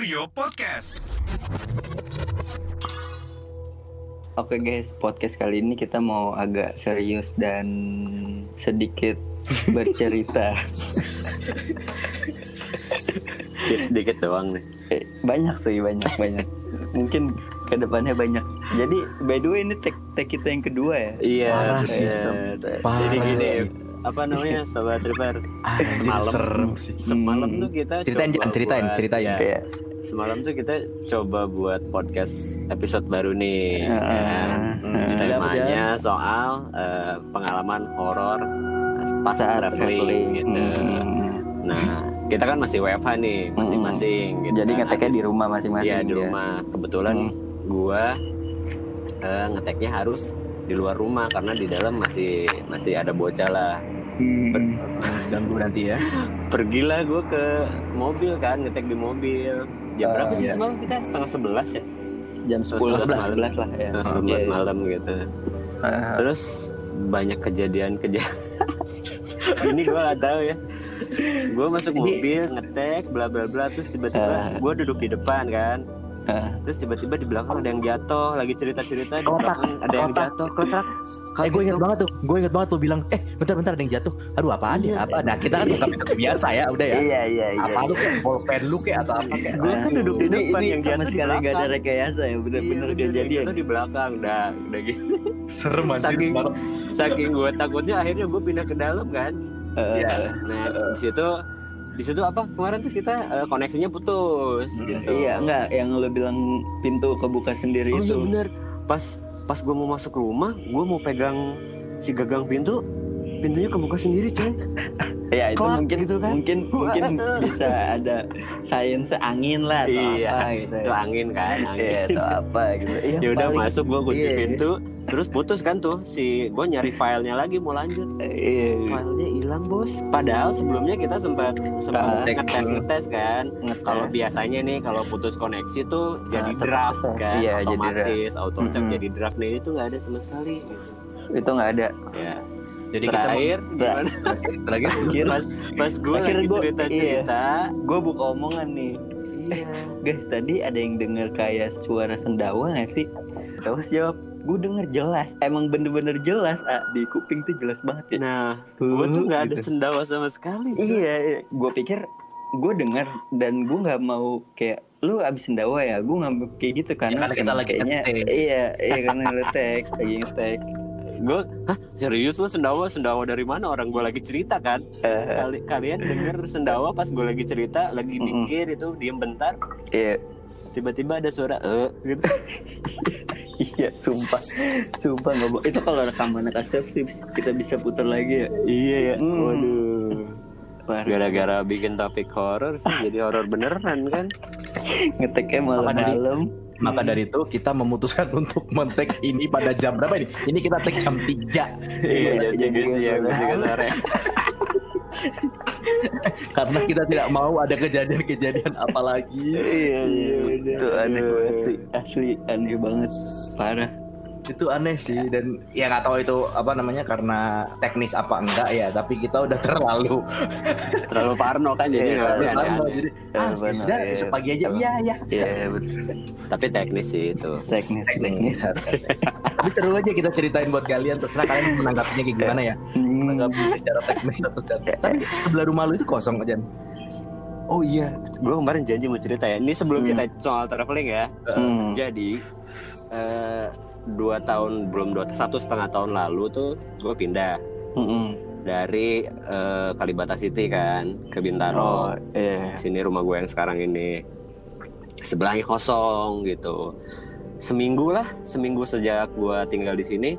Kurio Podcast. Oke guys, podcast kali ini kita mau agak serius dan sedikit bercerita. Sedikit doang nih. Eh, banyak sih, banyak banyak. Mungkin ke depannya banyak. Jadi by the way ini tag tag kita yang kedua ya. Iya, Parah sih. Parah Jadi gini, sih. apa namanya sobat River? Anjir Semalam. serem sih. Semalam Hmm. tuh kita Ceritain, coba ceritain, buat- ceritain. ya, Kayak Semalam tuh kita coba buat podcast episode baru nih. Ah, kan? Hmm, ah. Temanya soal eh, pengalaman horor pas saat traveling gitu. Hmm. Nah, kita kan masih WFH nih, masing-masing. gitu Jadi kan. ngeteknya di rumah masing-masing. Iya di ya. rumah. Kebetulan Hmm. gua eh, ngeteknya harus di luar rumah karena di dalam masih masih ada bocah lah. Hmm. Ganggu nanti ya. Pergilah gua ke mobil kan ngetek di mobil. Jam berapa sih iya. semalam kita setengah sebelas ya? Jam 10 11 11 lah ya. Setengah Oh, sebelas malam gitu. Terus banyak kejadian-kejadian. Ini gua gak tahu ya. Gue masuk mobil ngetek bla bla bla terus tiba-tiba Ah. gue duduk di depan kan. terus tiba-tiba di belakang ada yang jatuh lagi cerita-cerita di Kotak, belakang ada yang kotak. jatuh keletrak Eh gue inget banget tuh, gue inget banget tuh bilang, eh bentar-bentar ada yang jatuh. Aduh apaan ya? Apa? Nah kita kan nggak itu biasa ya, udah ya. Iya iya iya. Apa lu kayak bolpen lu kayak atau apa kayak? Gue tuh duduk di depan ini yang jatuh di sekali nggak ada rekayasa ya, bener-bener Iya, bener, yang kejadian. jatuh di belakang dah udah gitu Serem Saking- saking gue takutnya akhirnya gue pindah ke dalam kan Eh, nah di situ di situ apa kemarin tuh kita eh, koneksinya putus gitu Iya enggak yang lu bilang pintu kebuka sendiri oh iya itu. bener pas pas gue mau masuk rumah gue mau pegang si gagang pintu pintunya kebuka sendiri coy Ya itu Kelak mungkin gitu kan. mungkin mungkin bisa ada sains angin lah atau Iya, apa gitu. itu angin kan Iya, angin atau apa gitu. Iya, ya udah paling- masuk gue kunci iya. pintu terus putus kan tuh si gue nyari filenya lagi mau lanjut Iya. filenya hilang bos padahal sebelumnya kita sempat sempat tek. ngetes ngetes kan kalau biasanya nih kalau putus koneksi tuh jadi tetap draft bisa. kan Iya, jadi otomatis auto save Mhm. jadi draft nih itu nggak ada sama sekali gitu. itu nggak ada. ya Jadi kita terakhir gimana terakhir Terakhir pas pas gue lagi gua- cerita cerita gue buka omongan nih. iya Guys, tadi ada yang denger kayak suara sendawa gak sih? Terus jawab, gue denger jelas. Emang bener-bener jelas, ah, di kuping tuh jelas banget ya. nah gue tuh nggak ada Gitu. sendawa sama sekali coy. Iya, gue pikir gue denger dan gue nggak mau kayak lu abis sendawa ya, gue nggak mau kayak gitu karena, karena kita lagi kayaknya ngetek. iya iya karena ngetek lagi ngetek. gue hah serius lu sendawa sendawa dari mana orang gue lagi cerita kan Kali, kalian denger sendawa pas gue lagi cerita lagi mikir itu diem bentar iya tiba-tiba ada suara eh gitu iya sumpah sumpah nggak bohong. itu kalau rekaman kasep sih kita bisa putar lagi ya. iya ya Hmm. waduh gara-gara bikin topik horor sih jadi horor beneran kan ngeteknya Maka dari- malam-malam. Maka dari itu kita memutuskan untuk mentek ini pada jam berapa ini? Ini kita take jam 3 iya jadi jadi sih ya gue juga sore karena kita tidak mau ada kejadian-kejadian apa lagi. Iya iya bener. itu aneh banget sih asli aneh banget parah. Itu aneh sih dan ya nggak tahu itu apa namanya karena teknis apa enggak ya, tapi kita udah terlalu terlalu parno kan jadi Iya, nggak terlalu parno. jadi ah Terlalu parno, sudah iya. besok pagi aja iya ya Iya betul. tapi teknis sih itu Teknis teknis. teknis. tapi seru aja kita ceritain buat kalian terserah kalian menanggapinya kayak gimana ya Hmm. menanggapi secara teknis atau secara tapi sebelah rumah lu itu kosong aja oh iya gue kemarin janji mau cerita ya ini sebelum Hmm. kita soal traveling ya Hmm. Jadi eh, dua tahun belum dua satu setengah tahun lalu tuh gue pindah Hmm. dari eh, Kalibata City kan ke Oh Bintaro. iya. Sini rumah gue yang sekarang ini sebelahnya kosong gitu. Seminggu lah, seminggu sejak gue tinggal di sini,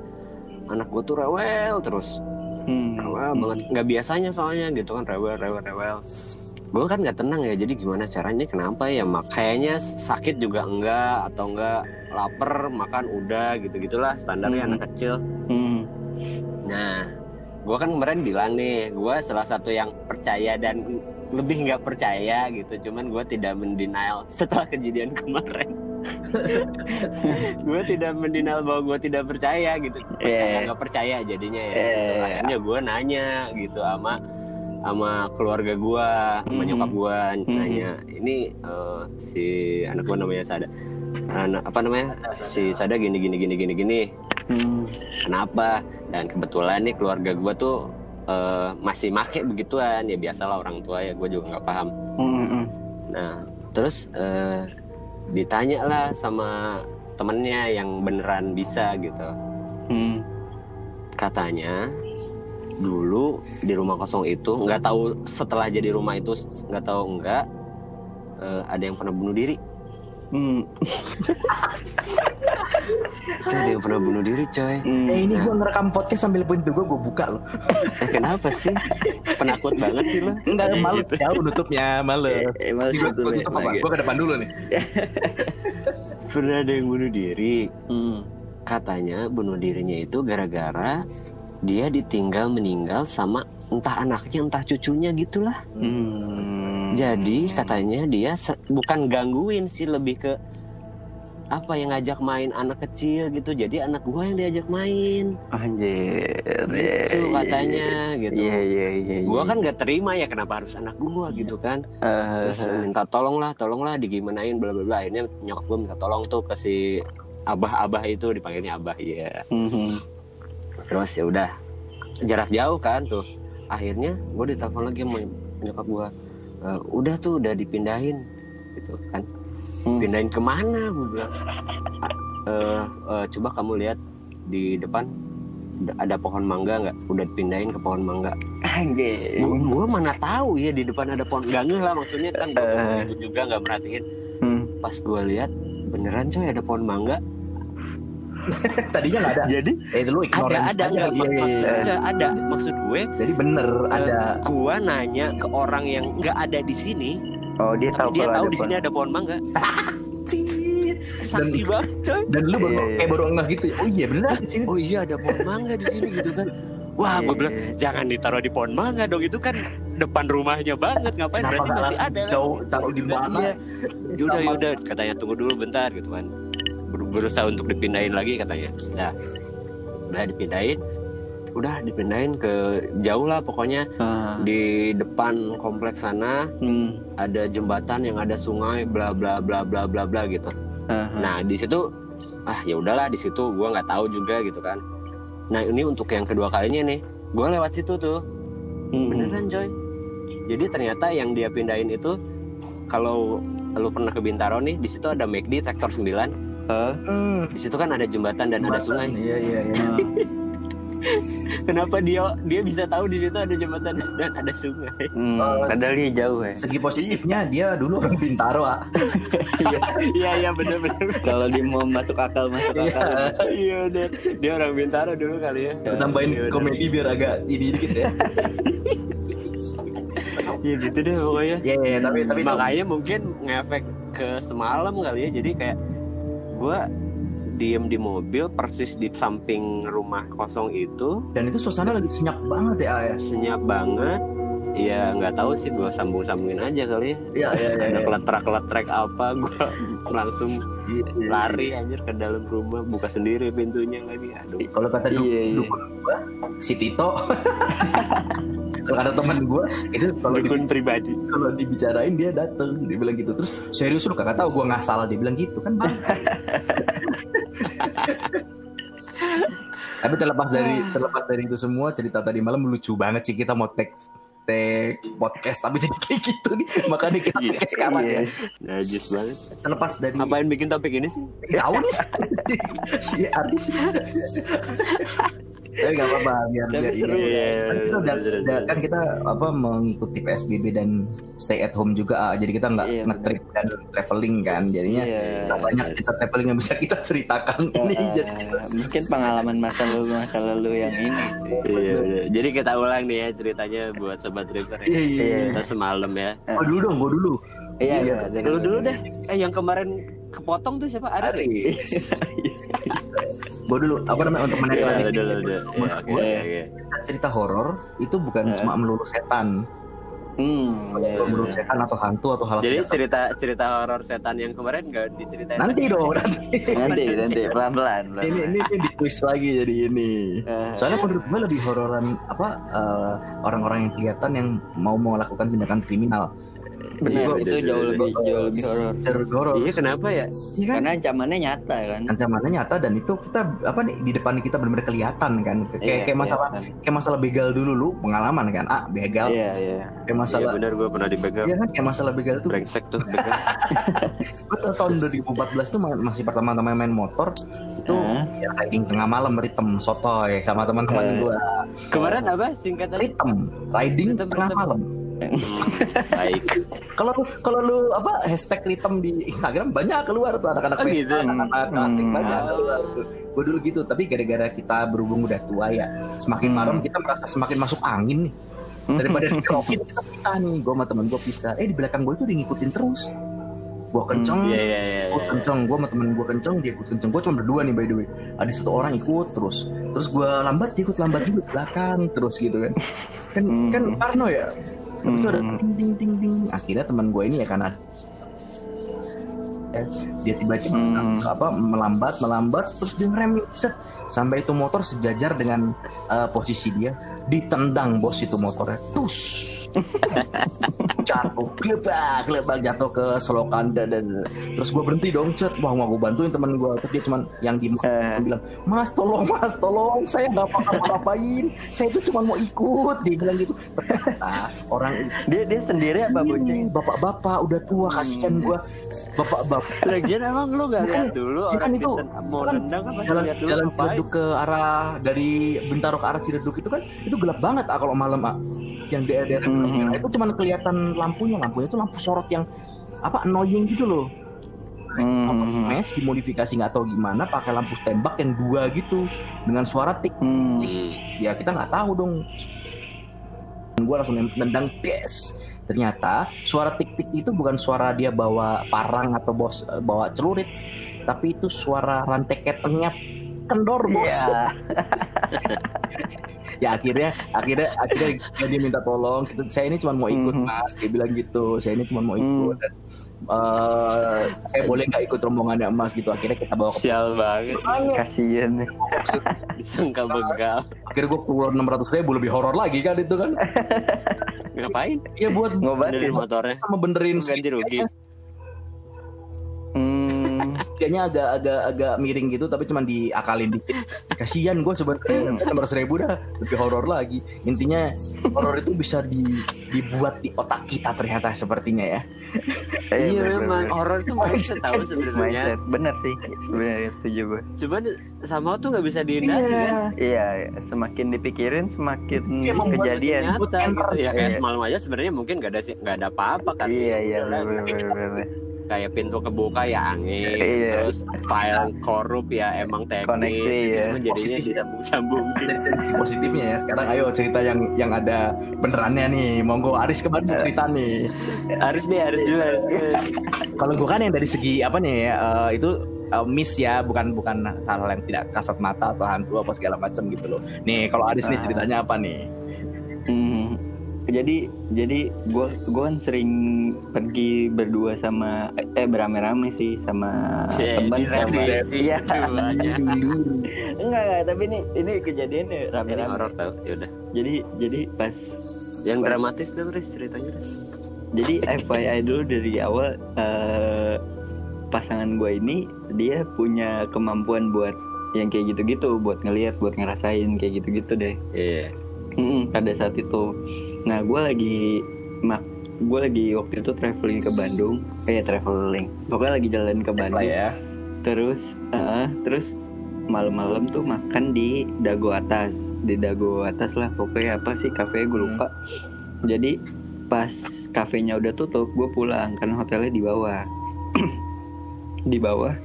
anak gue tuh rewel terus, Hmm. rewel banget. Nggak biasanya soalnya gitu kan rewel, rewel, rewel. Gue kan nggak tenang ya, jadi gimana caranya? Kenapa ya? Mak kayaknya sakit juga enggak atau enggak lapar makan udah gitu gitulah standarnya Hmm. anak kecil. Hmm. Nah, gue kan kemarin bilang nih, gue salah satu yang percaya dan lebih nggak percaya gitu. Cuman gue tidak mendenial setelah kejadian kemarin. gue tidak mendenial bahwa gue tidak percaya gitu. Percaya Eh. nggak percaya jadinya ya. Eh. Gitu. Akhirnya gue nanya gitu sama sama keluarga gua, sama Mhm. nyokap gua Mhm. nanya, ini eh, si anak gua namanya Sada. Anak apa namanya? Si Sada gini gini gini gini gini. Hmm. Kenapa? Dan kebetulan nih keluarga gua tuh eh, masih make begituan ya biasalah orang tua ya gue juga nggak paham. Hmm, hmm. Nah terus eh, ditanya lah sama temennya yang beneran bisa gitu. Hmm. Katanya dulu di rumah kosong itu nggak tahu setelah jadi rumah itu nggak tahu enggak eh, ada yang pernah bunuh diri. Hmm. Coy, ada yang pernah bunuh diri coy. Hmm. Eh ini gue ngerekam podcast sambil pintu gue gue buka loh. Eh, kenapa sih? Penakut banget sih lo. Enggak malu Gitu. jauh nutupnya malu. Eh, malah Gue gitu, tutup apa? Gue ke depan dulu nih. Pernah ada yang bunuh diri. Hmm. Katanya bunuh dirinya itu gara-gara dia ditinggal meninggal sama entah anaknya entah cucunya gitulah. Hmm. Jadi katanya dia bukan gangguin sih lebih ke apa yang ngajak main anak kecil gitu. Jadi anak gua yang diajak main. Anjir. Gitu katanya gitu. Iya iya iya. Gua kan gak terima ya kenapa harus anak gua gitu kan. Eh, Terus minta tolong lah, tolong lah digimanain bla bla bla. Akhirnya nyokap gua minta tolong tuh ke si abah-abah itu dipanggilnya abah ya. mhm. Terus ya udah jarak jauh kan tuh. Akhirnya gue ditelepon lagi sama nyokap gue. Udah tuh udah dipindahin gitu kan. Hmm. Pindahin ke mana gue bilang. "Ah, eh, eh, coba kamu lihat di depan ada- pohon mangga nggak? Udah dipindahin ke pohon mangga. Gue mana tahu ya di depan ada pohon gak ngeh lah maksudnya kan Eh. gue juga nggak merhatiin. Hmm. Pas gue lihat beneran coy ada pohon mangga. Tadinya nggak ada. Jadi Eh lu ada ada aja. nggak Iya, iya, maksud iya. nggak ada maksud gue Jadi bener ada. gua nanya ke orang yang nggak ada di sini Oh dia tahu dia tahu di sini ada pohon mangga sakti banget coy Dan lu baru Iya, iya. kayak baru ngeh gitu. ya. Oh iya bener di sini. oh iya ada pohon mangga di sini gitu kan wah gue bilang iya. jangan ditaruh di pohon mangga dong itu kan depan rumahnya banget ngapain Kenapa berarti masih ada jauh taruh di mana? Iya. yaudah yaudah katanya tunggu dulu bentar gitu kan berusaha untuk dipindahin lagi katanya. Nah udah dipindahin. Udah dipindahin ke jauh lah pokoknya. Ah. di depan kompleks sana Hmm. ada jembatan yang ada sungai bla bla bla bla bla bla gitu. Ah. nah di situ ah ya udahlah di situ gua nggak tahu juga gitu kan. Nah ini untuk yang kedua kalinya nih. Gua lewat situ tuh. Hmm. beneran coy. Jadi ternyata yang dia pindahin itu kalau lu pernah ke Bintaro nih di situ ada McD sektor 9 Di situ kan ada jembatan dan ada sungai Iya iya iya. kenapa dia dia bisa tahu di situ ada jembatan dan ada sungai Hmm. Oh, Padahal dia jauh ya. Segi positifnya dia dulu orang Bintaro ah. iya iya bener bener Kalau dia mau masuk akal masuk Iya. akal. iya dia, dia orang Bintaro dulu kali ya Tambahin Iya, bener. komedi biar agak ini dikit ya. ya gitu deh pokoknya Iya iya tapi tapi itu makanya mungkin ngefek ke semalam kali ya jadi kayak gua diem di mobil persis di samping rumah kosong itu dan itu suasana lagi senyap banget ya ya. senyap banget ya nggak tahu sih gua sambung sambungin aja kali ya Iya iya iya. ada iya. keletrak keletrak apa gua langsung Iya, iya. lari anjir ke dalam rumah buka sendiri pintunya lagi aduh Kalau kata du- Iya, iya. dukun gua, si Tito. kalau kata teman gua, itu kalau dukun pribadi kalau dibicarain dia dateng, dia bilang gitu. Terus serius lu kagak tahu gua nggak salah dia bilang gitu kan bang. Tapi terlepas dari terlepas dari itu semua cerita tadi malam lucu banget sih kita mau take take podcast tapi jadi kayak gitu nih. Makanya kita Iya, take sekarang ya. Najis banget. Terlepas dari ngapain bikin topik ini sih? Tahu nih. Si artis tapi nggak apa-apa biar Tapi biar seru ini ya. kan kita udah, udah- kan kita apa mengikuti PSBB dan stay at home juga ah. jadi kita nggak Iya, nge-trip dan traveling kan jadinya Iya. nggak banyak cerita traveling yang bisa kita ceritakan ini jadi mungkin pengalaman masa lalu masa lalu yang ini. Iya. Jadi kita ulang nih ya ceritanya buat sobat River ya. iya iya iya. Kita semalam ya. Oh dulu dong, gue dulu. Iya, Iya, iya. Lu dulu deh. Eh yang kemarin kepotong tuh siapa? Ari. Aris. gue dulu. Apa namanya untuk Iya, menetralisir udah. Iya, Menurut oke, gue, oke, oke. cerita horor itu bukan Eh. cuma melulu setan, Hmm, iya, menurut iya. setan atau hantu atau hal Jadi cerita cerita horor setan yang kemarin nggak diceritain nanti lagi? dong nanti nanti nanti pelan pelan. ini ini ini di twist lagi jadi ini soalnya menurut gue lebih hororan apa eh, orang-orang yang kelihatan yang mau melakukan tindakan kriminal benar Iya, itu iya, jauh iya, lebih iya. jauh lebih horor. Horor Iya kenapa ya? Iya kan Karena ancamannya nyata kan. ancamannya nyata dan itu kita apa nih di depan kita benar-benar kelihatan kan kayak Iya, kayak masalah kelihatan. kayak masalah begal dulu lu pengalaman kan ah begal Iya iya. kayak Iya masalah benar gue pernah dibegal. Iya kan kayak masalah begal tuh Brengsek tuh begal. Gue tahun 2014 tuh ma- masih pertama-tama main motor itu Hah? ya, riding tengah malam ritem sotoy sama teman-teman Eh. gue kemarin apa singkatan? ritem riding Ritem, tengah ritem. malam Hmm, baik. kalau lu kalau lu apa hashtag ritem di Instagram banyak keluar tuh anak-anak Oh, gitu. anak-anak Hmm. asing banyak Oh. keluar tuh. Gue dulu gitu, tapi gara-gara kita berhubung udah tua ya, semakin Hmm. malam kita merasa semakin masuk angin nih. Daripada dikerokin kita pisah nih, gue sama temen gue pisah. Eh di belakang gue itu dia ngikutin terus. Gue kenceng, Iya iya iya. gue iya. kenceng, gue sama temen gue kenceng, dia ikut kenceng. Gue cuma berdua nih by the way. Ada satu orang ikut terus, terus gue lambat, dia ikut lambat juga belakang terus gitu kan. Kan Hmm. kan Parno ya. Terus ada Hmm. ting ting ting ting. Akhirnya teman gue ini ya karena eh, dia tiba-tiba Hmm. apa melambat melambat terus dia ngerem set sampai itu motor sejajar dengan eh, posisi dia ditendang bos itu motornya tus jatuh gelebak gelebak jatuh ke selokan dan, dan terus gue berhenti dong cet wah mau gue bantuin teman gue terus dia cuman yang di Eh. bilang mas tolong mas tolong saya nggak apa ngapain saya itu cuma mau ikut dia bilang gitu ternyata orang Dia dia sendiri apa Sendiri, bocah? bapak-bapak udah tua kasihan gua bapak-bapak Lagian emang lu gak lihat dulu Iya kan orang itu, bisa mau kan nendang kan jalan lihat dulu jalan. Ciledug ke arah dari Bintaro ke arah Ciledug itu kan itu gelap banget ah kalau malam ah yang di daerah Hmm. itu cuman kelihatan lampunya lampunya itu lampu sorot yang apa annoying gitu loh Hmm. motor smash dimodifikasi nggak tahu gimana pakai lampu tembak yang dua gitu dengan suara tik Hmm. Hmm. ya kita nggak tahu dong gue langsung nendang des ternyata suara tik tik itu bukan suara dia bawa parang atau bos bawa celurit tapi itu suara rantai ketengnya kendor bos Iya. ya akhirnya akhirnya akhirnya dia minta tolong gitu, saya ini cuma mau ikut Mhm. mas dia bilang gitu saya ini cuma mau ikut Hmm. dan eh, saya boleh nggak ikut rombongannya mas gitu akhirnya kita bawa ke Sial banget. Kasian. Disangka begal. akhirnya gue keluar 600 ribu lebih horor lagi kan itu kan Ngapain? ya buat Ngobatin. Motornya. sama benerin Ganti rugi. Kayaknya agak agak agak miring gitu tapi cuma diakalin dikit kasihan gue sebenarnya enam ratus ribu dah lebih horor lagi intinya horor itu bisa di, dibuat di otak kita ternyata sepertinya ya Eh, Iya memang horor tuh mindset tahu sebenarnya. Bener sih. Bener setuju gue. Cuman sama tuh nggak bisa dihindari kan. Iya, semakin dipikirin semakin Iya, membuat kejadian. Nyata gitu ya kayak Iya. semalam aja sebenarnya mungkin nggak ada sih nggak ada apa-apa kan. Iya iya Udah lah, Kayak pintu kebuka ya angin, Iya. terus file korup ya emang teknis, Koneksi, ya. Jadinya Positif. disambung-sambung. positifnya ya sekarang ayo cerita yang yang ada benerannya nih monggo Aris kemarin mau cerita nih harus nih dulu harus dulu. kalau gue kan yang dari segi apa nih ya eh, itu eh, miss ya bukan bukan hal yang tidak kasat mata atau hantu apa segala macam gitu loh nih kalau Aris nih Ah. ceritanya apa nih Hmm. Jadi jadi gue gue kan sering pergi berdua sama eh berame-rame sih sama teman sama iya enggak enggak tapi ini ini kejadiannya Ini rame-rame horor tau, yaudah. jadi jadi pas Yang dramatis dong Riz ceritanya. Riz. jadi FYI dulu dari awal eh, pasangan gue ini dia punya kemampuan buat yang kayak gitu-gitu buat ngelihat buat ngerasain kayak gitu-gitu deh Iya. Mm-mm, pada saat itu nah gue lagi mak gue lagi waktu itu traveling ke Bandung. Eh traveling. Pokoknya lagi jalan ke Bandung. ya. Terus eh, terus malam-malam tuh makan di Dago atas. Di Dago atas lah pokoknya apa sih kafe gue lupa. Jadi pas kafenya udah tutup gue pulang karena hotelnya di bawah. Di bawah.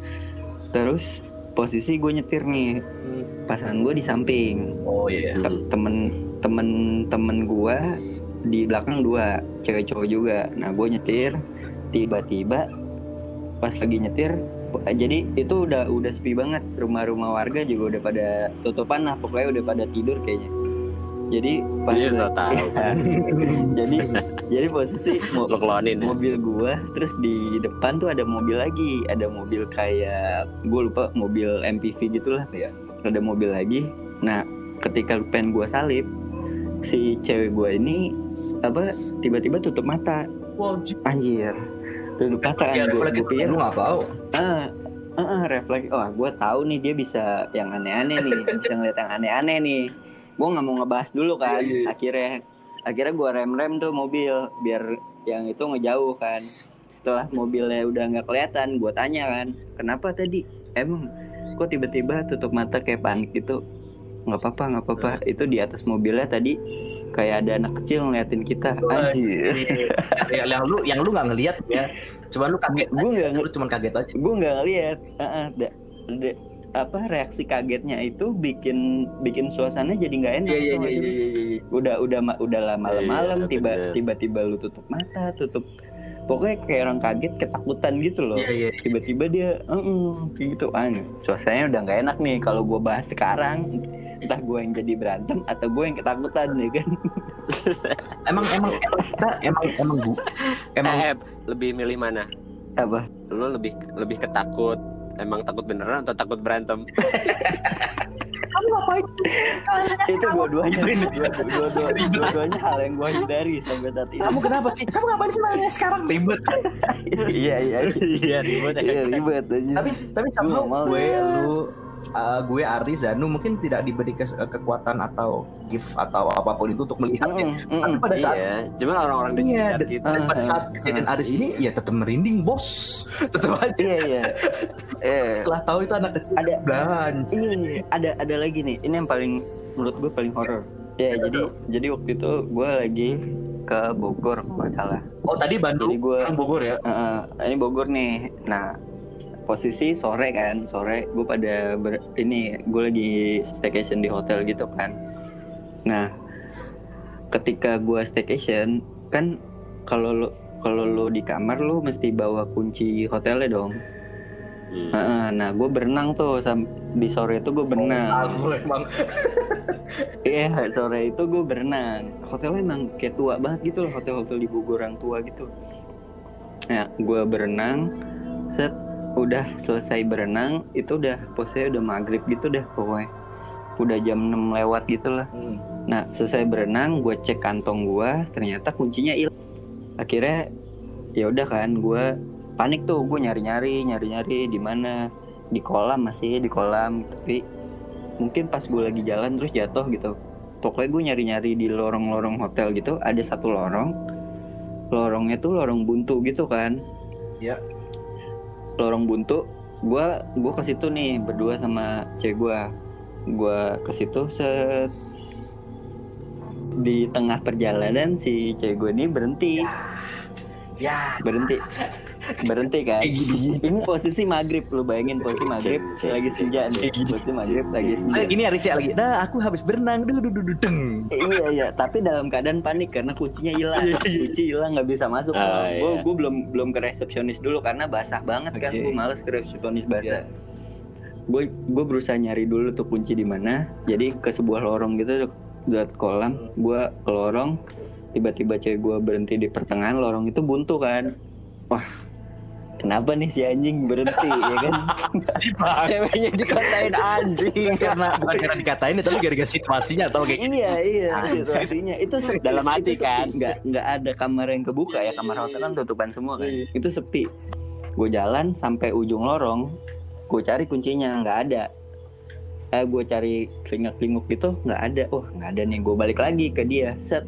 Terus posisi gue nyetir nih. Pasangan gue di samping. Oh iya. Tem- temen temen temen gue di belakang dua cewek cowok juga nah gue nyetir tiba-tiba pas lagi nyetir jadi itu udah udah sepi banget rumah-rumah warga juga udah pada tutupan lah pokoknya udah pada tidur kayaknya jadi pas so tahu. jadi jadi posisi mo- ya? mobil gua terus di depan tuh ada mobil lagi ada mobil kayak gue lupa mobil MPV gitulah Iya. ada mobil lagi nah ketika pengen gua salip si cewek gua ini apa tiba-tiba tutup mata. Wow, anjir. Tutup mata ya, gua pikir lu nggak tahu. ah ah, ah, refleks. Oh gue tahu nih dia bisa yang aneh-aneh nih bisa ngeliat yang aneh-aneh nih. Gue nggak mau ngebahas dulu kan Iya, iya. akhirnya. Akhirnya gue rem-rem tuh mobil biar yang itu ngejauh kan. Setelah mobilnya udah nggak kelihatan gue tanya kan kenapa tadi? Emang kok tiba-tiba tutup mata kayak panik gitu nggak apa-apa nggak apa-apa itu di atas mobilnya tadi kayak ada anak kecil ngeliatin kita anjir Ya, yang lu yang lu nggak ngelihat ya. Cuman lu kaget. gue nggak. Lu cuman kaget aja. gue nggak ngeliat Heeh, da- da- apa reaksi kagetnya itu bikin bikin suasana jadi nggak enak Iya iya iya gak sih? iya iya. udah udah ma- udah malam-malam Iya, tiba bener. tiba-tiba lu tutup mata tutup pokoknya kayak orang kaget ketakutan gitu loh Iya iya. tiba-tiba dia "Mm-mm," kayak gitu ah suasananya udah nggak enak nih kalau gue bahas sekarang entah gue yang jadi berantem atau gue yang ketakutan ya kan Emang emang emang kita emang emang gua emang Eh, Eb, lebih milih mana? apa Lo lebih lebih ketakut Emang takut beneran atau takut berantem? kamu ngapain? itu dua-duanya dua-dua- dua-duanya hal yang gue hindari sampai saat ini Kamu kenapa sih? Kamu ngapain sih nanya sekarang ribet? iya iya Iya ribut ya. iya ribet aja tapi tapi sama gue lu uh, gue Aris Zanu mungkin tidak diberi kes- kekuatan atau gift atau apa pun itu untuk melihatnya. Mm, mm, Tapi pada saat Iya, cuman orang-orang di Iya, kita. dan pada Ah, saat kejadian Aris ini ya tetap merinding bos, tetap aja. iya iya. Eh Setelah tahu itu anak kecil Ada- belanja. ini ada ada lagi nih. Ini yang paling menurut gue paling horor ya jadi jadi waktu itu gue lagi ke Bogor kalau nggak salah. Oh tadi Bandung, Jadi gua- sekarang Bogor ya? Heeh, ini Bogor nih. Nah posisi sore kan sore gue pada ber- ini gue lagi staycation di hotel gitu kan. Nah ketika gue staycation kan kalau lo kalau lo di kamar lo mesti bawa kunci hotelnya dong. Hmm. Heeh, nah gue berenang tuh sam- di sore itu gue berenang. Emang. Iya sore itu gue berenang. Hotelnya emang kayak tua banget gitu loh Hotel-hotel di Bogor yang tua gitu. Nah gue berenang Set Udah selesai berenang Itu udah posenya udah maghrib gitu dah pokoknya. Udah jam 6 lewat gitu lah. Hmm. Nah selesai berenang Gue cek kantong gue Ternyata kuncinya hilang Akhirnya ya udah kan gue panik tuh gue nyari nyari nyari nyari di mana. Di kolam masih di kolam tapi mungkin pas gue lagi jalan terus jatuh gitu. Pokoknya gue nyari nyari di lorong lorong hotel gitu ada satu lorong. Lorongnya tuh lorong buntu gitu kan. Ya. Lorong buntu gue gue ke situ nih berdua sama cewek gue gue ke situ set. Di tengah perjalanan si cewek gue ini berhenti. Ya. berhenti berhenti kan? Ini posisi maghrib lu bayangin posisi maghrib Cek, cek, lagi cek, senja nih. cek, cek, posisi maghrib lagi senja. gini Aris ya lagi. Nah, aku habis berenang. Duh, duh, duh, duh, deng. iya iya. Tapi dalam keadaan panik karena kuncinya hilang. Iya, iya. kunci hilang nggak bisa masuk Ah, gue iya. gue belum belum ke resepsionis dulu karena basah banget kan. Gue males ke resepsionis Iya. basah gue gue berusaha nyari dulu tuh kunci di mana. Jadi ke sebuah lorong gitu buat kolam. Gue ke lorong. Tiba-tiba cewek gue berhenti di pertengahan lorong itu buntu kan. Wah kenapa nih si anjing berhenti ya kan? Ceweknya dikatain anjing. karena bukan karena dikatain tapi gara-gara situasinya atau kayak iya iya situasinya. Itu sepi. Dalam hati Itu kan? nggak nggak ada kamar yang kebuka ya. Kamar hotel kan tutupan semua kan. Itu sepi. Gue jalan sampai ujung lorong gue cari kuncinya nggak ada. Eh gue cari kelinguk kelinguk gitu nggak ada. Oh nggak ada nih. Gue balik lagi ke dia. Set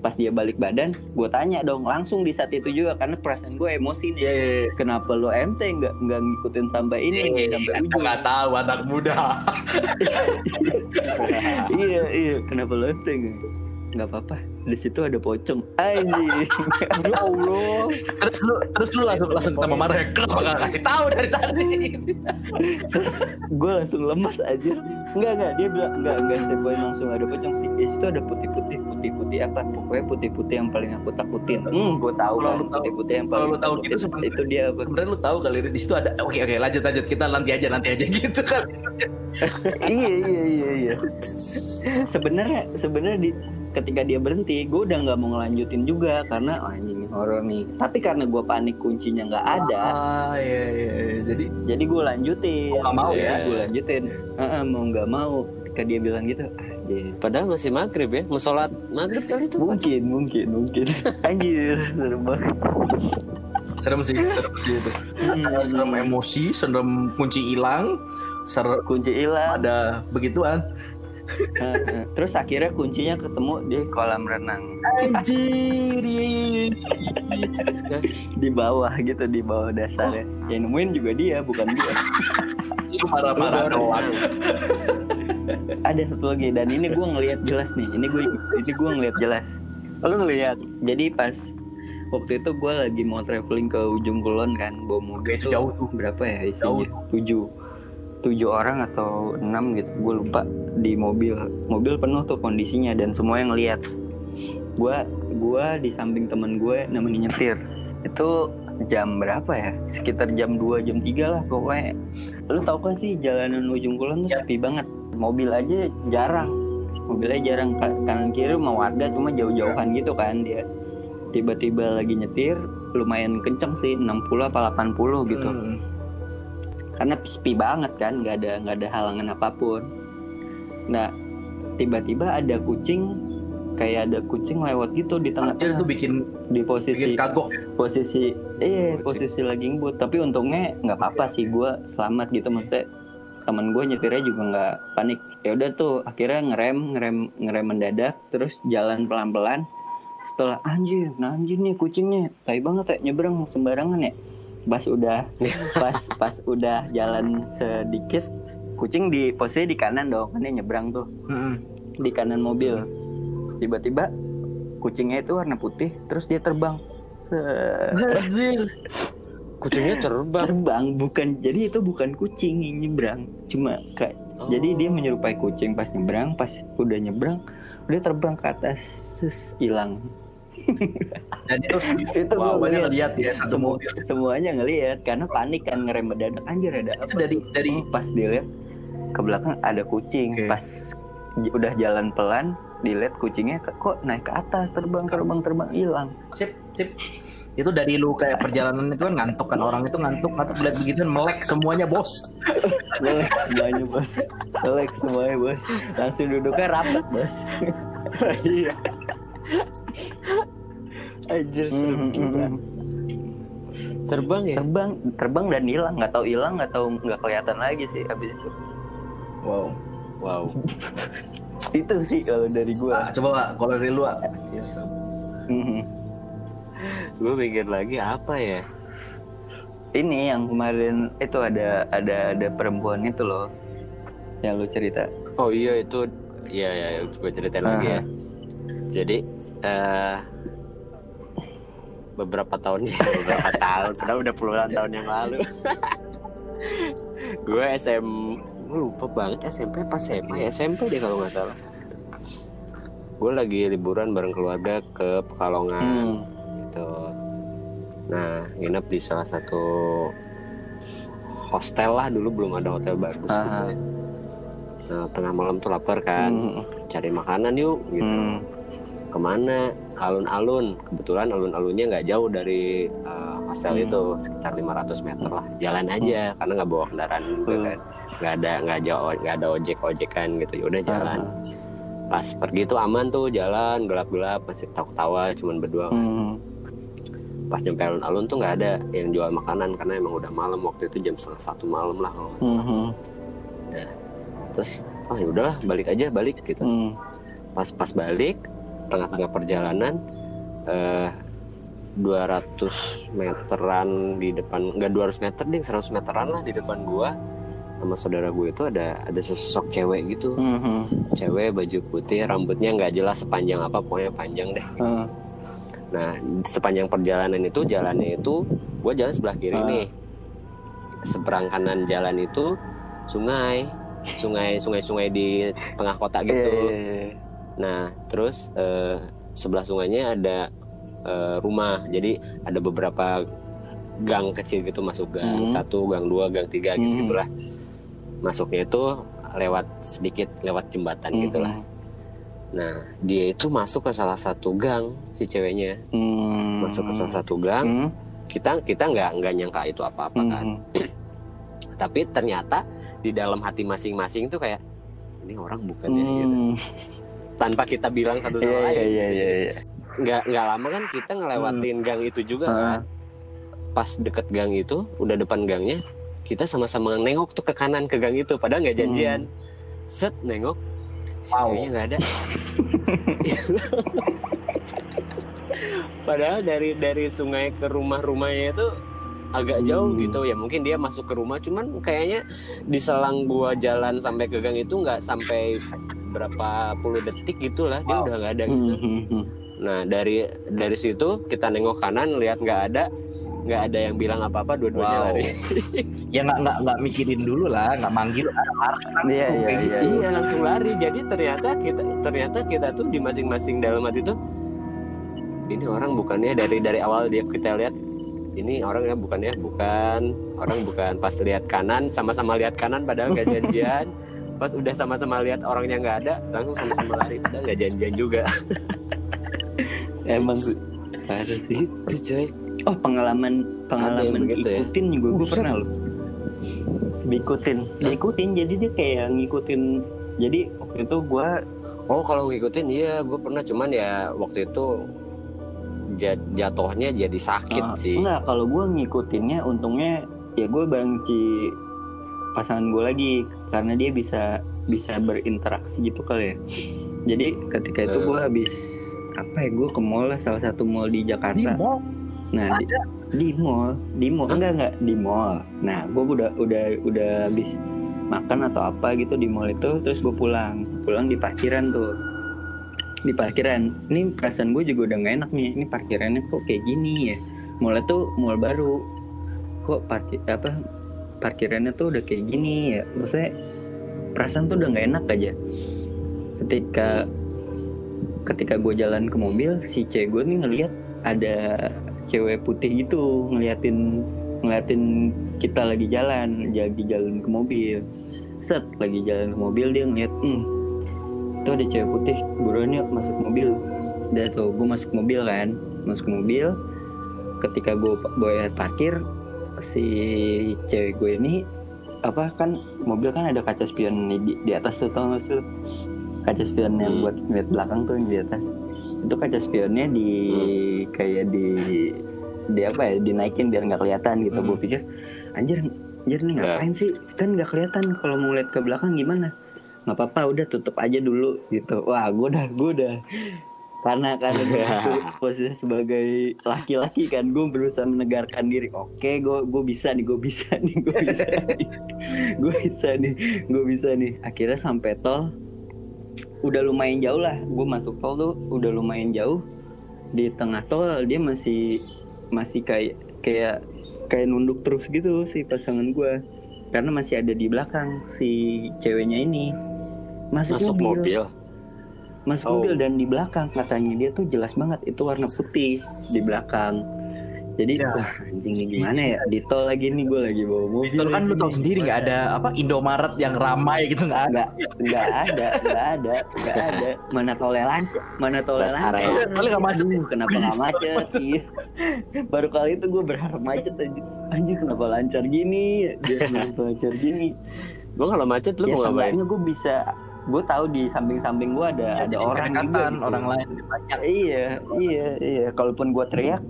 pas dia balik badan gue tanya dong langsung di saat itu juga karena perasaan gue emosi nih. Iya, iya, iya. kenapa lo ente nggak nggak ngikutin sampai ini sampai Aku ujung nggak tahu anak muda. iya iya. Kenapa lo nggak nggak apa-apa di situ ada pocong. Anjing. Ya Allah. terus lu terus lu langsung langsung tambah marah ya. Kenapa gak kasih tahu dari tadi? gue langsung lemas aja enggak enggak dia bilang enggak enggak step boy langsung ada pocong sih. Di situ ada putih putih putih putih apa? Pokoknya putih putih yang paling aku takutin. Hmm gue tahu Kalau kan putih putih yang kalau paling lu tahu gitu itu dia apa? Sebenarnya lu tahu kali di situ ada. Oke oke lanjut lanjut. Kita nanti aja nanti aja gitu kan. iya iya iya iya. Sebenarnya sebenarnya di ketika dia berhenti gue udah nggak mau ngelanjutin juga karena oh, anjing horor nih tapi karena gue panik kuncinya nggak ada Ah, iya, iya, iya. Jadi jadi gue lanjutin Mau nggak mau ya? gue lanjutin Heeh, mau nggak mau ketika dia bilang gitu anjir. Padahal masih maghrib ya, mau sholat maghrib kali itu. Mungkin mungkin mungkin anjir serem banget serem sih, serem sih itu. Ada serem emosi, serem kunci hilang, serem kunci hilang ada begituan. Terus akhirnya kuncinya ketemu di kolam renang Anjir. iya, iya, iya. di bawah gitu di bawah dasarnya yang nemuin juga dia bukan gue Itu parah-parah doang. ada satu lagi dan ini gue ngelihat jelas nih ini gue ini gue ngelihat jelas lo ngelihat jadi pas waktu itu gue lagi mau traveling ke ujung kulon kan bawa mobil Itu jauh tuh. berapa ya Jauh. isinya tujuh tujuh orang atau enam gitu gue lupa di mobil. Mobil penuh tuh kondisinya dan semua yang ngelihat gue gue di samping temen gue namanya nyetir. Itu jam berapa ya? Sekitar jam 2 jam 3 lah pokoknya. Lu tau kan sih jalanan ujung kulon tuh sepi banget. Mobil aja jarang. Mobilnya jarang. Ka- kanan kiri mau warga cuma jauh-jauhan gitu kan dia. Tiba-tiba lagi nyetir lumayan kenceng sih 60 apa 80 gitu. Hmm. Karena sepi banget kan nggak ada nggak ada halangan apa pun. Nah tiba-tiba ada kucing kayak ada kucing lewat gitu di Anjir tengah-tengah itu bikin di bikin posisi kagok. posisi eh posisi lagi ngebut. Tapi untungnya nggak apa-apa sih gue selamat gitu. Maksudnya temen gue nyetirnya juga nggak panik. Ya udah tuh akhirnya ngerem ngerem ngerem mendadak terus jalan pelan-pelan. Setelah anjir nah anjir nih kucingnya. Tai banget ya nyebrang sembarangan ya pas udah pas pas udah jalan sedikit kucing di posisi di kanan dong kan dia nyebrang tuh Hmm. di kanan mobil tiba-tiba kucingnya itu warna putih terus dia terbang. Anjir. Kucingnya terbang. terbang bukan jadi itu bukan kucing yang nyebrang cuma kayak Oh. jadi dia menyerupai kucing pas nyebrang pas udah nyebrang udah terbang ke atas sus hilang Dan itu itu wow, banyak ngeliat. ngeliat ya satu Semu- mobil. semuanya ngelihat karena panik kan ngerem mendadak anjir ada Itu apa dari dari Oh, pas dilihat ke belakang ada kucing. Oke. pas udah jalan pelan dilihat kucingnya kok naik ke atas terbang terbang terbang hilang. Sip sip. Itu dari lu kayak perjalanan itu kan ngantuk kan orang itu ngantuk ngantuk lihat begitu melek semuanya bos. Melek semuanya bos. Melek semuanya bos. Langsung duduknya rapat bos. Iya. Anjir serem Mm, mm, gila. mm. Terbang ya? terbang terbang dan hilang nggak tahu hilang nggak tahu nggak kelihatan lagi sih abis itu wow Wow. itu sih kalau dari gua ah, coba Pak, kalau dari lu. Anjir. Mhm. Gue mikir lagi apa ya? ini yang kemarin itu ada ada ada perempuan itu loh yang lu cerita Oh iya itu Iya ya gue ceritain lagi ya Jadi eh Beberapa tahun Beberapa tahun Udah udah puluhan tahun yang lalu Gue SM lupa banget SMP pas SMA ya SMP deh kalau nggak salah Gue lagi liburan bareng keluarga ke Pekalongan hmm. gitu. Nah, nginep di salah satu hostel lah dulu belum ada hotel bagus gitu Ah. ya. Nah, tengah malam tuh lapar kan, Hmm. cari makanan yuk gitu. Hmm. Ke mana? Alun-alun. Kebetulan alun-alunnya nggak jauh dari uh, hostel Hmm. itu, sekitar 500 meter lah. Jalan aja, karena nggak bawa kendaraan juga Hmm. kan. Nggak ada nggak jauh nggak ada ojek ojekan gitu. Ya udah jalan. Pas pergi tuh aman tuh jalan gelap-gelap masih tawa-tawa cuman berdua Hmm. pas nyampe alun-alun tuh nggak ada yang jual makanan karena emang udah malam waktu itu jam setengah satu malam lah kalau. Hmm. terus ah ya udahlah balik aja balik gitu Hmm. pas pas balik tengah-tengah perjalanan eh 200 meteran di depan nggak 200 meter deh 100 meteran lah di depan gua sama saudara gue itu ada ada sesosok cewek gitu Hmm. cewek baju putih rambutnya nggak jelas sepanjang apa pokoknya panjang deh Hmm. Nah, sepanjang perjalanan itu jalannya itu gue jalan sebelah kiri Ah. nih. Seberang kanan jalan itu sungai, sungai, sungai-sungai di tengah kota gitu. Eh. Nah, terus eh, sebelah sungainya ada eh, rumah. Jadi ada beberapa gang kecil gitu masuk gang Hmm. satu, gang dua, gang tiga gitu Hmm. gitulah. Masuknya itu lewat sedikit lewat jembatan Hmm. gitulah. Nah, dia itu masuk ke salah satu gang si ceweknya. Hmm. Masuk ke salah satu gang. Hmm. Kita kita nggak nggak nyangka itu apa-apa kan. Hmm. Tapi ternyata di dalam hati masing-masing itu kayak ini orang bukan ya gitu. Hmm. Tanpa kita bilang satu sama Iya lain. iya iya iya. Nggak nggak lama kan kita ngelewatin gang itu juga kan. Pas deket gang itu, udah depan gangnya, kita sama-sama nengok tuh ke kanan ke gang itu. Padahal nggak janjian. Set nengok, si Wow. ceweknya nggak ada. Padahal dari dari sungai ke rumah-rumahnya itu agak jauh Hmm. gitu ya mungkin dia masuk ke rumah cuman kayaknya di selang gua jalan sampai ke gang itu nggak sampai berapa puluh detik gitulah dia Wow. udah nggak ada gitu Hmm, hmm, hmm. nah dari dari situ kita nengok kanan lihat nggak ada nggak ada yang bilang apa apa dua-duanya Wow. lari ya nggak nggak nggak mikirin dulu lah nggak manggil langsung Iya, iya, kayak gitu. iya. iya langsung lari jadi ternyata kita ternyata kita tuh di masing-masing dalam hati tuh ini orang bukannya dari dari awal dia kita lihat ini orang ya bukannya bukan orang bukan pas lihat kanan sama-sama lihat kanan padahal nggak janjian pas udah sama-sama lihat orangnya nggak ada langsung sama-sama lari. Padahal nggak janjian juga. Emang parah sih. itu coy. Oh pengalaman pengalaman yang begitu ya? ikutin juga gue pernah loh. Diikutin, diikutin jadi dia kayak ngikutin. Jadi waktu itu gue oh kalau ngikutin iya gue pernah. Cuman ya waktu itu ja- jatuhnya jadi sakit Ah, sih. enggak. Kalau gue ngikutinnya untungnya ya gue banci pasangan gue lagi karena dia bisa bisa berinteraksi gitu kali ya. Jadi ketika itu Eh. gue habis apa ya gue ke mall lah salah satu mall di di Jakarta. mall Nah, di, di mall, di mall Hah? enggak enggak di mall. Nah, gue udah udah udah habis makan atau apa gitu di mall itu, terus gue pulang, pulang di parkiran tuh, di parkiran. Ini perasaan gue juga udah nggak enak nih. Ini parkirannya kok kayak gini ya? Mall tuh mall baru, kok parkir apa? Parkirannya tuh udah kayak gini ya? Maksudnya perasaan tuh udah nggak enak aja. Ketika ketika gue jalan ke mobil, si cewek gue nih ngeliat ada cewek putih gitu ngeliatin ngeliatin kita lagi jalan lagi jalan ke mobil set lagi jalan ke mobil dia ngeliat hmm itu ada cewek putih buruan yuk masuk mobil udah tuh gue masuk mobil kan masuk mobil ketika gue gue parkir si cewek gue ini apa kan mobil kan ada kaca spion di, di atas tuh tau gak sih kaca spion yang Hmm. buat ngeliat belakang tuh yang di atas. Itu kaca spionnya di kayak di di apa ya dinaikin biar nggak kelihatan gitu. Hmm. gue pikir anjir anjir nih ngapain sih? Kan nggak kelihatan kalau mau lihat ke belakang gimana? Nggak apa-apa udah tutup aja dulu gitu. Wah gue udah gue udah karena karena posisi sebagai laki-laki kan gue berusaha menegarkan diri. Oke gue gue bisa nih gue bisa nih gue bisa nih. Gue bisa nih gue bisa nih. Akhirnya sampai tol udah lumayan jauh lah. Gue masuk tol tuh udah lumayan jauh. Di tengah tol dia masih masih kayak kayak kayak nunduk terus gitu si pasangan gue karena masih ada di belakang si ceweknya ini. Masuk, masuk mobil masuk Oh. mobil dan di belakang katanya dia tuh jelas banget itu warna putih di belakang jadi Ya. wah anjing ini gimana ya di tol lagi nih gue lagi bawa mobil Itu kan lu tau sendiri nggak ada apa Indomaret yang ramai gitu nggak ada. nggak ada nggak ada nggak ada mana tolnya lancar mana tolnya lancar. Soalnya nggak macet. Aduh, kenapa nggak macet macet. Iya. baru kali itu gue berharap macet anjir anjir kenapa lancar gini dia kenapa lancar gini gue kalau macet lu ya mau ngapain gue bisa gue tahu di samping-samping gue ada ada Jadi orang juga gitu. orang lain banyak. iya iya iya. Kalaupun gue teriak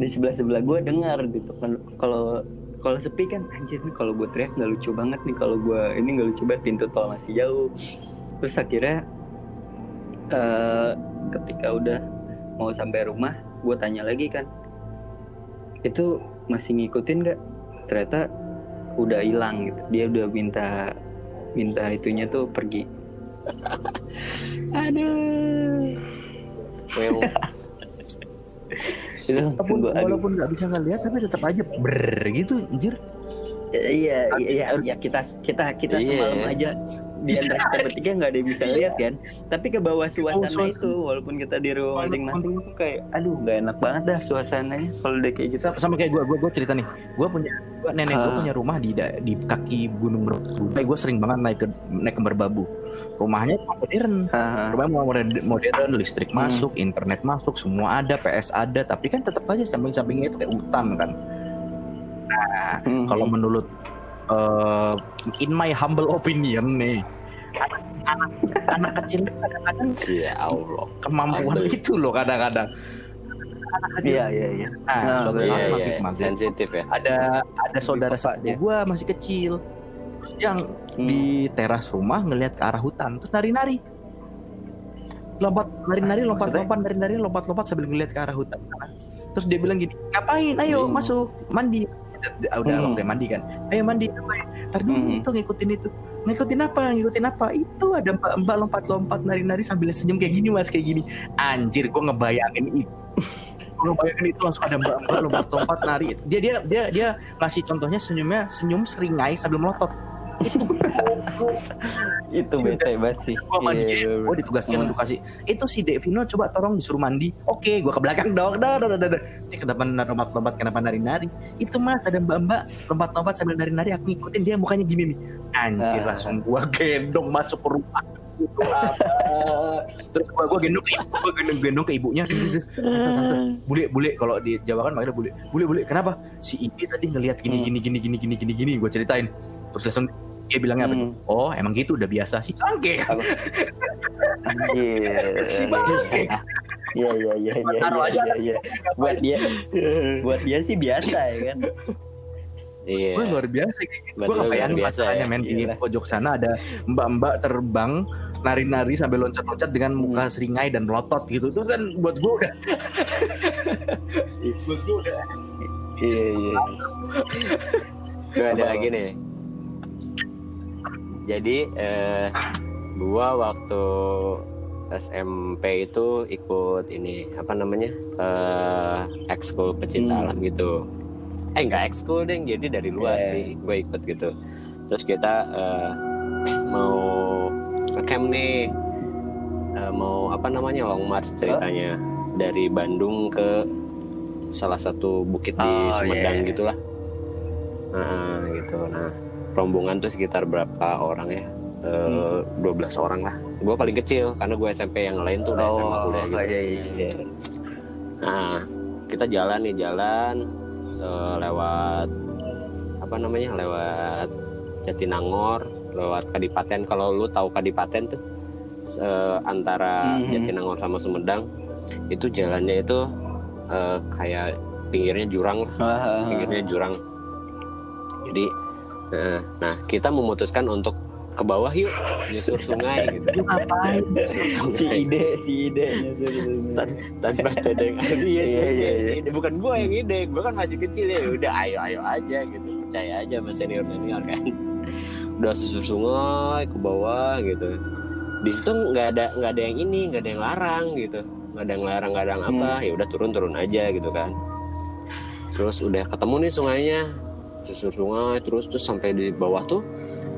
di sebelah sebelah gue dengar gitu. Kan kalau kalau sepi kan anjir nih kalau gue teriak nggak lucu banget nih. Kalau gue ini nggak lucu banget pintu tol masih jauh. Terus akhirnya eh ketika udah mau sampai rumah gue tanya lagi kan itu masih ngikutin nggak? Ternyata udah hilang gitu. Dia udah minta minta itunya tuh pergi. Aduh. Well, itu walaupun nggak bisa ngeliat tapi tetap aja ber gitu anjir. Iya iya ya kita kita kita Iya. semalam aja di antara kita bertiga nggak ada yang bisa lihat kan tapi ke bawah suasana suasana. itu walaupun kita di rumah Walaupun- masing-masing itu kayak aduh nggak enak banget dah suasananya kalau udah kayak gitu sama, kayak gue, gue, gue cerita nih, gue punya, gua, nenek gue punya rumah di di kaki Gunung Merbabu. Gue sering banget naik ke naik ke Merbabu. Rumahnya modern, Haha. rumahnya modern, modern, listrik Hmm. masuk, internet masuk, semua ada, PS ada, tapi kan tetap aja samping-sampingnya itu kayak hutan kan. Hmm. Kalau menurut eh, in my humble opinion nih, anak, anak kecil kadang-kadang Ya Allah. kemampuan Aduh. itu loh kadang-kadang. Iya iya iya Nah, Nah, suatu betul. saat Iya, maghrib iya. Sensitif ya. ada ada saudara sepupu dia. gue masih kecil yang Hmm. di teras rumah ngelihat ke arah hutan terus nari-nari lompat nari-nari lompat-lompat nari-nari lompat-lompat sambil ngelihat ke arah hutan terus dia bilang gini ngapain ayo Hmm. masuk mandi Ah, udah Hmm. waktu mandi kan. Ayo mandi ntar dulu Hmm. itu ngikutin itu. Ngikutin apa? Ngikutin apa? Itu ada mbak mbak lompat-lompat nari-nari sambil senyum kayak gini mas kayak gini. Anjir gue ngebayangin itu gue ngebayangin itu langsung ada mbak mbak lompat-lompat nari. Dia dia dia dia ngasih contohnya senyumnya senyum seringai sambil melotot itu bete banget sih. Gue mandi. Iya, iya, gue ditugaskan Hmm. untuk kasih itu si Devino coba tolong disuruh mandi. Oke gue ke belakang dong. Dah dah dah dah ini kenapa lompat-lompat kenapa nari-nari. Itu mas ada mbak-mbak lompat-lompat sambil nari-nari aku ngikutin dia mukanya gini nih. Anjir Ah. langsung gue gendong masuk ke rumah. Terus gua, gua gendong ke ibu, gua gendong, gendong ke ibunya. Tante, tante, bule bule. Kalau di Jawa kan manggilnya bule. Bule bule. Kenapa? Si ini tadi ngelihat gini Hmm. gini gini gini gini gini. Gini gue ceritain. Terus langsung dia bilangnya apa Hmm. oh emang gitu udah biasa sih oke Iya. si bangke Iya iya iya iya aja. iya iya. Buat dia buat dia sih biasa ya kan. Iya. gue luar biasa kayak gitu Buat gue kebayang biasa masalahnya ya. men di pojok sana ada mbak-mbak terbang nari-nari sambil loncat-loncat dengan muka Hmm. seringai dan melotot gitu itu kan buat gue udah buat gue udah Iya iya. Gue ada lagi nih. Jadi eh, gua waktu SMP itu ikut ini apa namanya eh ekskul pecinta Hmm. alam gitu. Eh nggak ekskul deh, jadi dari luar Eh. sih gue ikut gitu. Terus kita eh, mau ke camp nih, Eh, mau apa namanya long march ceritanya dari Bandung ke salah satu bukit di Oh, Sumedang iya. gitulah. Nah, gitu. Nah, rombongan tuh sekitar berapa orang ya? Eh, 12 orang lah. Gue paling kecil karena gue SMP yang lain tuh udah SMA kuliah gitu. iya iya. Nah, kita jalan nih jalan eh, lewat apa namanya? Lewat Jatinangor, lewat Kadipaten. Kalau lu tahu Kadipaten tuh eh, antara Mhm. Jatinangor sama Sumedang itu jalannya itu eh, kayak pinggirnya jurang pinggirnya jurang. Jadi, eh, nah kita memutuskan untuk ke bawah yuk nyusur sungai gitu. Nyusur si ide si ide. Tan- tanpa tedeng iya sih Iya, iya, iya. ide. bukan gue yang ide gue kan masih kecil ya. Udah ayo ayo aja gitu. Percaya aja sama senior senior kan. Udah susur sungai ke bawah gitu. Di situ nggak ada nggak ada yang ini nggak ada yang larang gitu. Nggak ada yang larang nggak ada yang apa. Ya udah turun turun aja gitu kan. Terus udah ketemu nih sungainya susur sungai terus terus sampai di bawah tuh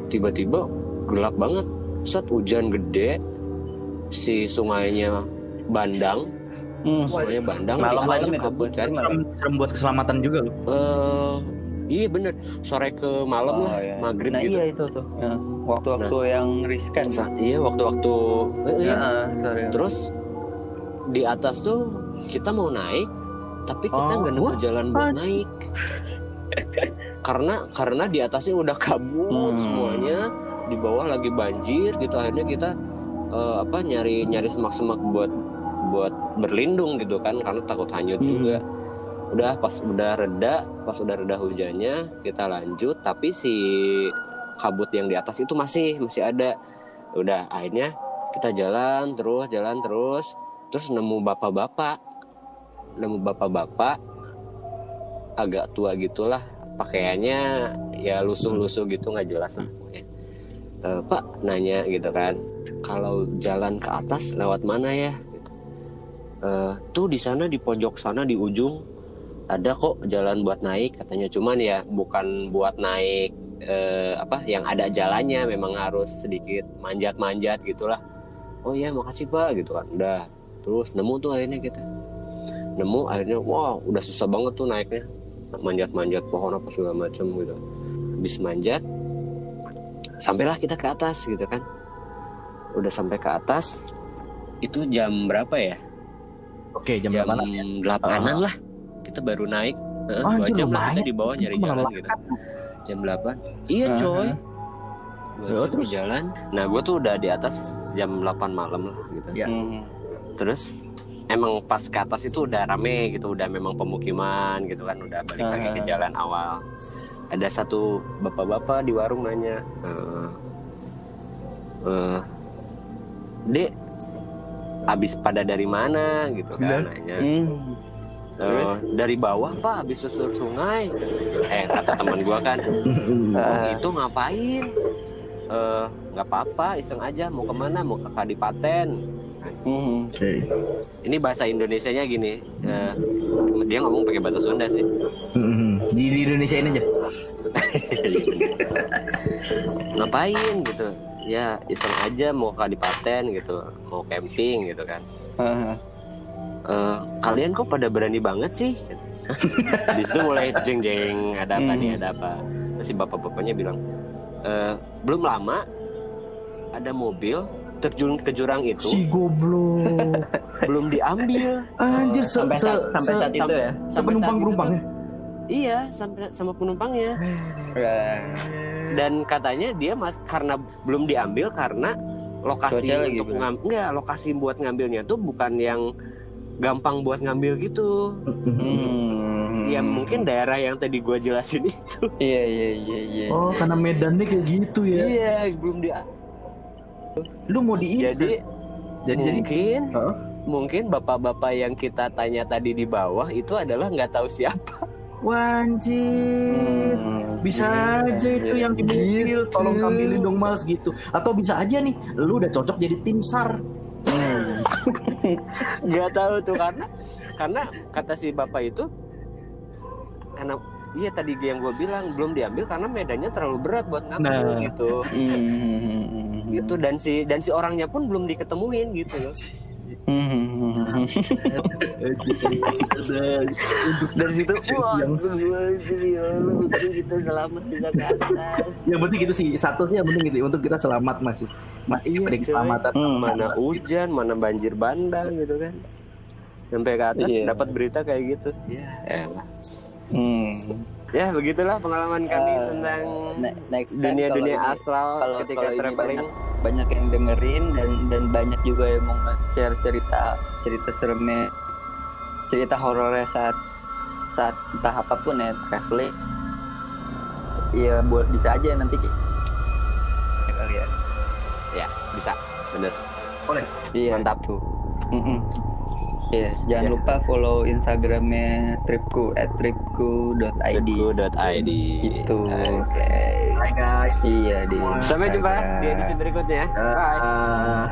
tiba-tiba gelap banget set hujan gede si sungainya bandang Hmm. sungainya bandang Malam-malam terus itu, kabut kan Malam. serem, serem buat keselamatan juga lu eh iya bener sore ke malam Oh, lah iya. maghrib Nah gitu iya itu tuh. Ya, Waktu-waktu yang riskan. Saat, iya waktu-waktu eh, iya. Ya, terus di atas tuh kita mau naik tapi kita Oh, nggak nemu wah. jalan buat naik karena karena di atasnya udah kabut Hmm. semuanya di bawah lagi banjir gitu akhirnya kita eh, apa nyari nyari semak-semak buat buat berlindung gitu kan karena takut hanyut Hmm. juga udah pas udah reda pas udah reda hujannya kita lanjut tapi si kabut yang di atas itu masih masih ada udah akhirnya kita jalan terus jalan terus terus nemu bapak-bapak nemu bapak-bapak agak tua gitulah pakaiannya ya lusuh-lusuh gitu nggak jelas lah pokoknya. Eh, Pak nanya gitu kan kalau jalan ke atas lewat mana ya? Gitu. "Eh, tuh di sana di pojok sana di ujung ada kok jalan buat naik katanya. Cuman ya bukan buat naik eh, apa yang ada jalannya memang harus sedikit manjat-manjat gitulah. Oh iya makasih pak gitu kan. Udah. Terus nemu tuh akhirnya kita. Nemu akhirnya wah udah susah banget tuh naiknya manjat-manjat pohon apa segala macam gitu. Habis manjat sampailah kita ke atas gitu kan. Udah sampai ke atas itu jam berapa ya? Oke, jam, jam berapa? delapanan lah. Kita baru naik Heeh, dua Anjir, jam lah kita di bawah nyari jalan gitu. Jam 8 iya Aha. coy. Dua Ya, jam terus? jalan. Nah gue tuh udah di atas jam 8 malam lah gitu. Ya. Hmm. terus emang pas ke atas itu udah rame gitu udah memang pemukiman gitu kan udah balik lagi ke Ah. jalan awal ada satu bapak-bapak di warung nanya eh eh, dek habis pada dari mana gitu kan Iya. nanya Hmm. Eh, dari bawah pak habis susur sungai eh kata teman gua kan oh, Ah. itu ngapain Eh, nggak apa-apa iseng aja mau ke mana mau ke Kadipaten Hmm. Oke. ini bahasa Indonesianya gini eh, dia ngomong pakai bahasa Sunda sih Mhm. Di, di Indonesia ini aja. ngapain gitu ya iseng aja mau ke Kadipaten gitu mau camping gitu kan Ah. Eh, kalian kok pada berani banget sih di situ mulai jeng jeng ada apa nih Hmm. ada apa terus si bapak bapaknya bilang "Eh, belum lama ada mobil terjun ke jurang itu Si goblok. belum diambil Anjir, se, sampai se, saat, sampai se, saat itu ya. sepenumpang penumpangnya. iya sampai sama penumpangnya dan katanya dia mas karena belum diambil karena lokasi Cuaca untuk belum. ngam enggak lokasi buat ngambilnya tuh bukan yang gampang buat ngambil gitu Hmm. ya mungkin daerah yang tadi gua jelasin itu Iya iya iya iya. Oh, karena medannya kayak gitu ya. iya belum dia Lu mau di jadi jadi jadi mungkin Heeh. mungkin bapak-bapak yang kita tanya tadi di bawah itu adalah nggak tahu siapa Wanjir. Hmm. Bisa Iya, aja itu iya. yang di mobil, Gitu. tolong ambilin dong mas gitu. Atau bisa aja nih, lu udah cocok jadi tim SAR. nggak tahu tuh karena karena kata si bapak itu karena iya tadi yang gue bilang belum diambil karena medannya terlalu berat buat ngambil Nah. gitu Hmm. gitu dan si dan si orangnya pun belum diketemuin gitu loh Hmm. dari situ ya kita selamat bisa ke atas yang penting gitu sih, satu sih yang penting gitu, untuk kita selamat mas. Mas Iya, keselamatan. Hmm, mana Mas. hujan mana banjir bandang gitu kan sampai ke atas Iya. dapat berita kayak gitu ya. Hmm. ya begitulah pengalaman kami Eh, tentang next dunia-dunia ini- astral kalau- ketika kalau ini traveling. banyak, banyak yang dengerin dan dan banyak juga yang mau nge-share cerita cerita seremnya cerita horornya saat saat entah apa pun ya traveling. Ya buat bisa aja nanti. Ki- kali ya. Ya bisa. Bener. Iya. Mantap. tuh. Iya, jangan Ya. lupa follow Instagramnya tripku at tripku.id. Tripku.id Itu. oke Hai guys. Iya di. sampai jumpa di edisi berikutnya bye Ah.